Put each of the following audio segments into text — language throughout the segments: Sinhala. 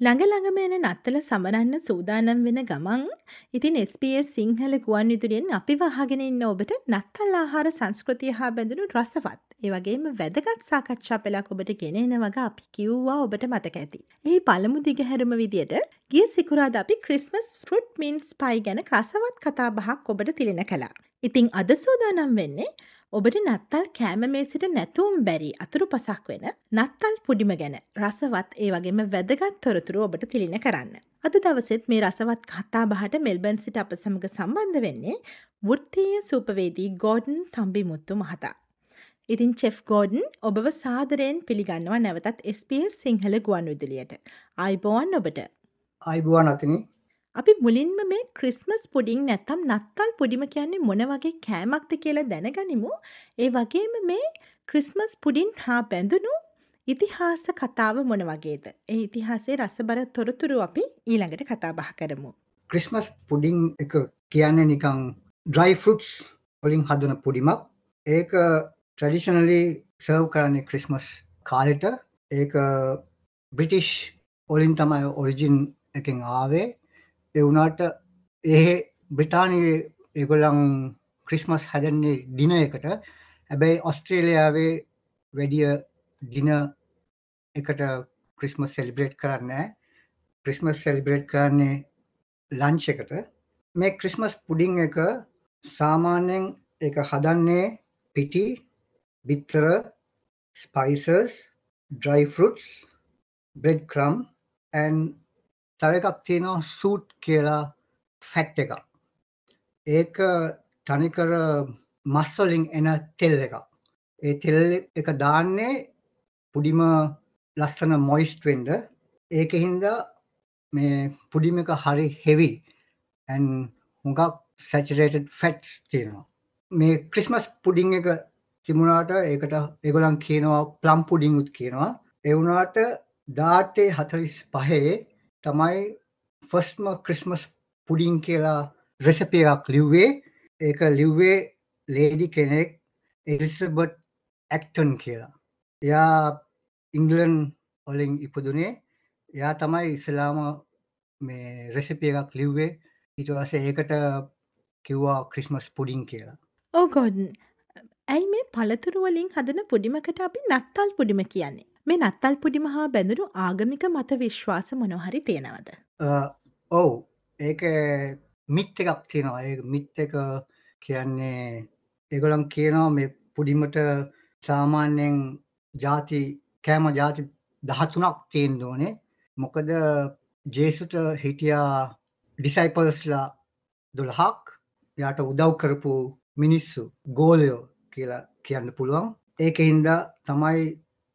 ළඟ ළඟම එන නත්තල සමරන්න සූදානම් වෙන ගමන් ඉතින් SBS සිංහල ගුවන් විදුලියෙන් අපි වහගෙන ඉන්න ඔබට නත්තල් ආහාර සංස්කෘතිය හා බැඳුණු රසවත් ඒ වගේම වැදගත් සාකච්ඡා පෙළක් ඔබට ගෙනෙන වගේ අපි කිව්වා ඔබට මතක ඇති. එහි පළමු දිගහැරම විදියට ගිය සිකුරාද අපි ක්‍රිස්මස් ෆෘට් මින්ස් පයි ගැන රසවත් කතා බහක් ඔබට තිලෙන කළා. ඉතිං අද සූදානම් වෙන්නේ ඔබට නත්තල් කෑම මේසිට නැතුවම් බැරි අතුරු පසක් වෙන නත්තල් පුඩිම ගැන රසවත් ඒ වගේම වැදගත් තොරතුරු ඔබට තිලින කරන්න. අද දවසෙත් මේ රසවත් කතා බහට මෙල්බන් සිට අප සමඟ සම්බන්ධ වෙන්නේ වෘත්තීය සූපවේදී ගෝඩන් තම්බි මුත්තු මහතා. ඉතින් චෙෆ් ගෝඩන් ඔබව සාදරයෙන් පිළිගන්නවා නැවතත් SBS සිංහල ගුවන් විදුලියට. අයිබෝවන් ඔබට. අයිබුවන් අතිනි අපි මුලින්ම මේ ක්‍රිස්මස් පුඩිං නැත්තම් නත්තල් පුඩිම කියන්නේ මොන වගේ කෑමක්ද කියලා දැනගනිමු. ඒ වගේම මේ ක්‍රිස්මස් පුඩින් හා බැඳුණු ඉතිහාස කතාව මොන වගේද. ඒ ඉතිහාසේ රසබර තොරතුරු අපි ඊළඟට කතා බහ කරමු. ක්‍රිස්මස් පුඩිං එක කියන්නේ නිකං ඩ්‍රයි ෆෘට්ස් වලින් හදන පුඩිමක් ඒක ට්‍රඩිෂනලි සර්ව් කරන්නේ ක්‍රිස්මස් කාලෙට ඒක බ්‍රිටිෂ් ඔලින් තමයි ඔරිජින් එකෙන් ආවේ එවුනාට ඒ බ්‍රිටානයේ ඒගොල්ලං ක්‍රිස්මස් හැදන්නේ දින එකට හැබැයි ඔස්ට්‍රේලියාවේ වැඩිය දින එකට ක්‍රිස්මස් සෙලිබ්‍රේට් කරන්න ක්‍රිස්මස් සෙලිබ්‍රේට් කරන්නේ ලංච් එකට. මේ ක්‍රිස්මස් පුඩිං එක සාමාන්‍යයෙන් එක හදන්නේ පිටි බිත්තර spices dry fruits bread crumbs and තව එකක් තියෙනවා සූට් කියලා ෆැට් එක ඒක තනිකර මස්වලින් එන තෙල් එක ඒ තෙල් එක දාන්නේ පුඩිම ලස්සන මොයිස්ට් වෙන්ඩ ඒක හින්දා මේ පුඩිම එක හරි හෙවි ඇන් හුඟක් සැචරේටඩ් ෆැට්ස් තියෙනවා. මේ ක්‍රිස්මස් පුඩිං එක තිමුණට ඒකට එගොලන් කියනවා ප්ලම් පුඩිංුත් කියනවා. එවුනාට දාටේ හතරිස් පහේ තමයි ෆස්ම ක්‍රිස්මස් පුඩින් කියලා රෙසපියක් ලිව්වේ. ඒක ලිව්වේ ලේඩි කෙනෙක් එලිසබට් ඇක්ටන් කියලා. එයා ඉංගලන් ඔලින් ඉපදුනේ. එයා තමයි ඉස්ලාම මේ රෙසිපිය එකක් ලිව්වේ. ඉටවස ඒකට කිව්වා ක්‍රිස්මස් පුඩින් කියලා. Oh ඕගොඩන් ඇයි මේ පළතුරුවලින් හදන පුඩිමකට අපි නත්තල් පුඩිම කියන්නේ? මේ නත්තල් පුඩිම හා බැඳුරු ආගමික මත විශ්වාස මොනොහරි තියෙනවද. ඔවු. ඒක මිත් එකක් තියෙනවා. ඒ මිත් එක කියන්නේ එගොලම් කියනවා මේ පුඩිමට සාමාන්‍යයෙන් ජාති කෑම ජාති දහතුනක් තියෙන් දෝනේ මොකද ජේසුට හිටියා ඩිසයිපල්ස්ලා දොළහක්. යාට උදව් කරපු මිනිස්සු ගෝලයෝ කියලා කියන්න පුළුවන්. ඒක හින්දා තමයි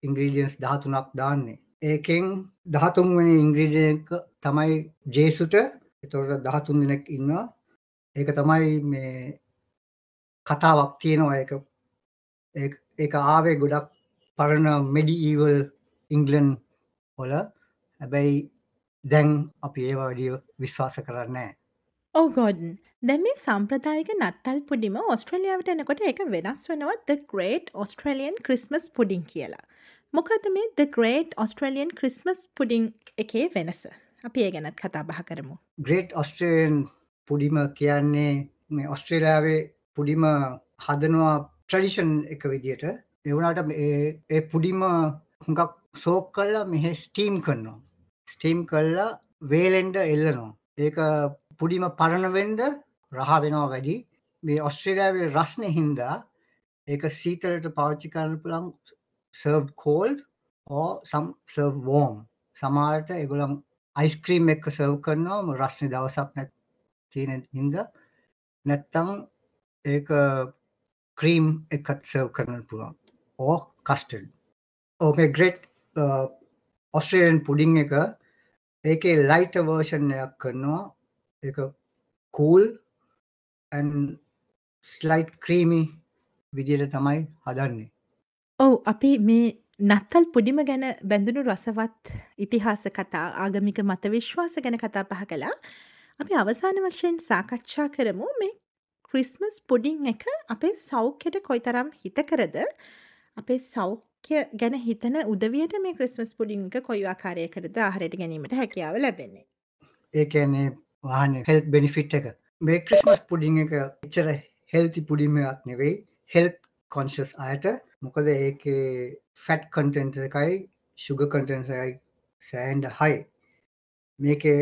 ඉංග්‍රීඩියන්ස් දහතුනක් දාන්නේ. ඒකෙන් දහතුන් වන ඉංග්‍රීඩියක තමයි ජේසුට එතොට දහතුන් දෙනෙක් ඉන්නවා. ඒක තමයි මේ කතාවක් තියෙනවා. ඒක ආවේ ගොඩක් පරණ මෙඩි ඊවල් ඉංගලන් හොල හැබැයි දැන් අපි ඒවා වැඩිය විශ්වාස කරන්නේ ඕගෝඩන් දැ මේ සම්ප්‍රදායක නත්තල් පුඩිම ඔස්ට්‍රලියාවට එනකොට එක වෙනස් වෙනවත් ද ග්‍රේට් ඔස්ට්‍රලියන් ක්‍රිස්මස් පුඩින් කියලා මොකද මේ ද ග්‍රේට් ඔස්ට්‍රලියන් ක්‍රිස්මස් පුඩිං එකේ වෙනස අපි ඒ ගැනත් කතා බහ කරමු. ග්‍රේට් ඔස්ට්‍රේන් පුඩිම කියන්නේ මේ ඔස්ට්‍රේලියාවේ පුඩිම හදනවා ට්‍රඩිෂන් එක විදියට එවුණට ඒ පුඩිම හුඟක් සෝක් කල්ලා මෙහෙ ස්ටීම් කරනවා. ස්ටීම් කල්ලා වේලෙන්ඩ එල්ලනවා. ඒක පුඩිම පරණවෙන්ඩ රහ වෙනවා වැඩි. මේ ඔස්ට්‍රේලියාවේ රස්නය හින්දා ඒක සීතලට පාච්චි කරන්න පුළන් served cold or some serve warm. සමාරට එගොලම් අයිස්ක්‍රීම් එක්ක සර්ව් කරනවා රශ්න දවසක් නැත් තියෙන හින්ද. නැත්තම් ඒක ක්‍රීම් එකත් සර්ව් කරන පුළුවන්. ඕ කස්ටඩ් ඕ මේ ග්‍රෙට් ඔස්ට්‍රේලියන් පුඩිං එක ඒකේ ලයිට වර්ෂණයක් කරනවා. එක කූල් ස්ලයිට් ක්‍රීමි විදියට තමයි හදන්නේ. ඔව් අපි මේ නත්තල් පුඩිම ගැන බැඳුණු රසවත් ඉතිහාස කතා ආගමික මත විශ්වාස ගැන කතා පහ කළා. අපි අවසාන වශයෙන් සාකච්ඡා කරමු මේ ක්‍රිස්මස් පුඩිං එක අපේ සෞඛ්‍යයට කොයිතරම් හිතකරද අපේ සෞඛ්‍ය ගැන හිතන උදවියට මේ ක්‍රිස්මස් පුඩිං එක කොයි ආකාරයකටද ආහාරයට ගැනීමට හැකියාව ලැබෙන්නේ? ඒ කියන්නේ වාහනේ හෙල්ත් බෙනිෆිට් එක මේ ක්‍රිස්මස් පුඩිං එක එච්චර හෙල්ති පුඩිම එකක් නෙවෙයි හෙල්ත් කොන්ශස් අයට. මොකද ඒකේ ෆැට් කන්ටෙන්ට එකයි ශුග කන්ටෙන්ට එකයි සෑන්ඩ හයි මේකේ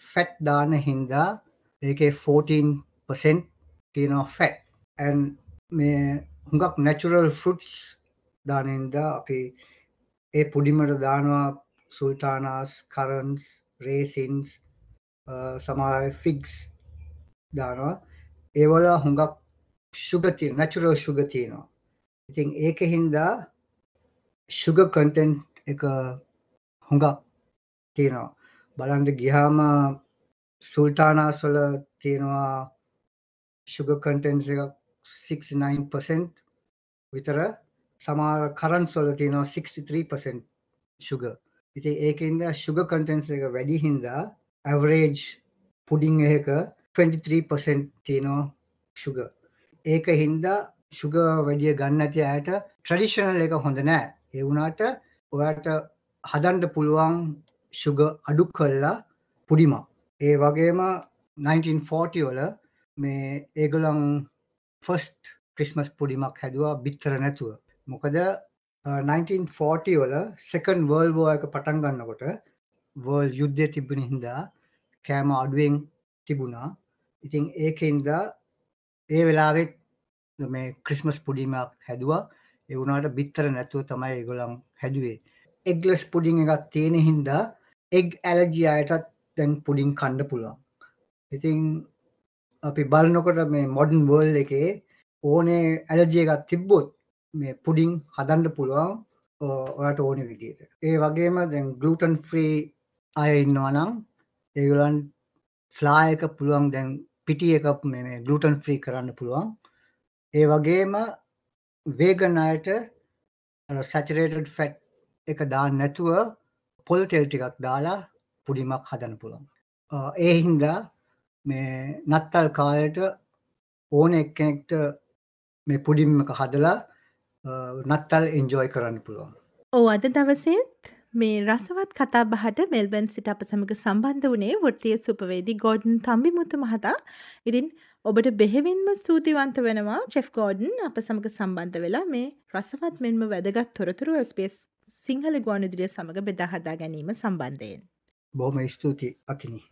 ෆැට් දාන හින්දා ඒකේ 14% තියෙනවා ෆැට් ඇන් මේ හුඟක් නැචුරල් ෆෘට්ස් දානන්දා අපි ඒ පුඩිමට දානවා සුල්ටානාස් කරන්ස් රේසින්ස් සමාරයි ෆික්ස් දානවා. ඒවල හුඟක් ශුගතිය නැචුරල් ශුග තියෙනවා. ඉතින් ඒක හින්දා ශුග කන්ටෙන්් එක හුඟක් තියෙනවා. බලන්ට ගිහාම සුල්ටානාස්වල තියෙනවා ශුග කන්ටෙන්ස් එකක් 69% විතර. සමාර කරන්ස්වල තියෙනවා 63% ශුග ඉති ඒකන්ද ශුග කන්ටෙන්ස් එක වැඩි හින්දා ඇවරේජ් පුඩිං එක 23% තියෙනවා ශුග ඒක හින්දා ශුග වැඩිය ගන්න ඇති අයට ට්‍රඩිෂනල් එක හොඳ නෑ. ඒ වුණාට ඔයාට හදන්ඩ පුළුවන් ශුග අඩු කල්ලා පුඩිම ඒ වගේම 1940 වල මේ ඒගොලං ෆස්ට් ක්‍රිස්මස් පුඩිමක් හැදවා බිත්තර නැතුව. මොකද 1940 වල සෙකන් වර්ල් වෝ එක පටන් ගන්නකොට වර්ල් යුද්ධය තිබෙන හින්දා කෑම අඩුවෙන් තිබුණා. ඉතින් ඒකෙන්දා ඒ වෙලාවෙත් මේ ක්‍රිස්මස් පුඩිමක් හැදවා. එවුණට බිත්තර නැතුව තමයි ඒගොලම් හැදුවේ. එග්ලස් පුඩිං එකත් තියෙන හින්දා එක් ඇලජි අයටත් දැන් පුඩින් කණ්ඩ පුළුවන්. ඉතින් අපි බලනකොට මේ මොඩන් වර්ල් එකේ ඕනේ ඇලජිය එකත් තිබ්බොත් මේ පුඩිං හදන්ඩ පුළුවන් ඔයට ඕන විදියට. ඒ වගේම දැන් ගලටන් ෆ්‍රී අය ඉන්නවා නම් ඒගලන් ෆ්ලා එක පුළුවන් දැන් පිටිය එක මේ ගලටන් ෆ්‍රී කරන්න පුළුවන්. ඒ වගේම වේගන් අයට සැචරේටඩ් ෆැට් එක දා නැතුව පොල් තෙල් ටිකක් දාලා පුඩිමක් හදන පුළුවන්. ඒ හින්දා මේ නත්තල් කාලයට ඕන එක්කෙනෙක්ට මේ පුඩිම්මක හදලා නත්තල් එන්ජෝයි කරන්න පුළුවන්. ඕ අද දවසේත් මේ රසවත් කතා බහට මෙල්බන් සිට අප සමඟ සම්බන්ධ වනේ වෘතිය සුපවේදි ගෝඩන් තම්බිමුතු මහතා ඉතින් ඔබට බෙහෙවින්ම ස්තුතිවන්ත වෙනවා චෙෆ් ගෝඩන් අප සමඟ සම්බන්ධ වෙලා මේ රසවත් මෙන්ම වැදගත් තොරතුරු ස්පේස් සිංහල ගුවනුදිරිය සමඟ බෙදාහදා ගැනීම සම්බන්ධයෙන්. බොහොම ස්තුති අතිනි.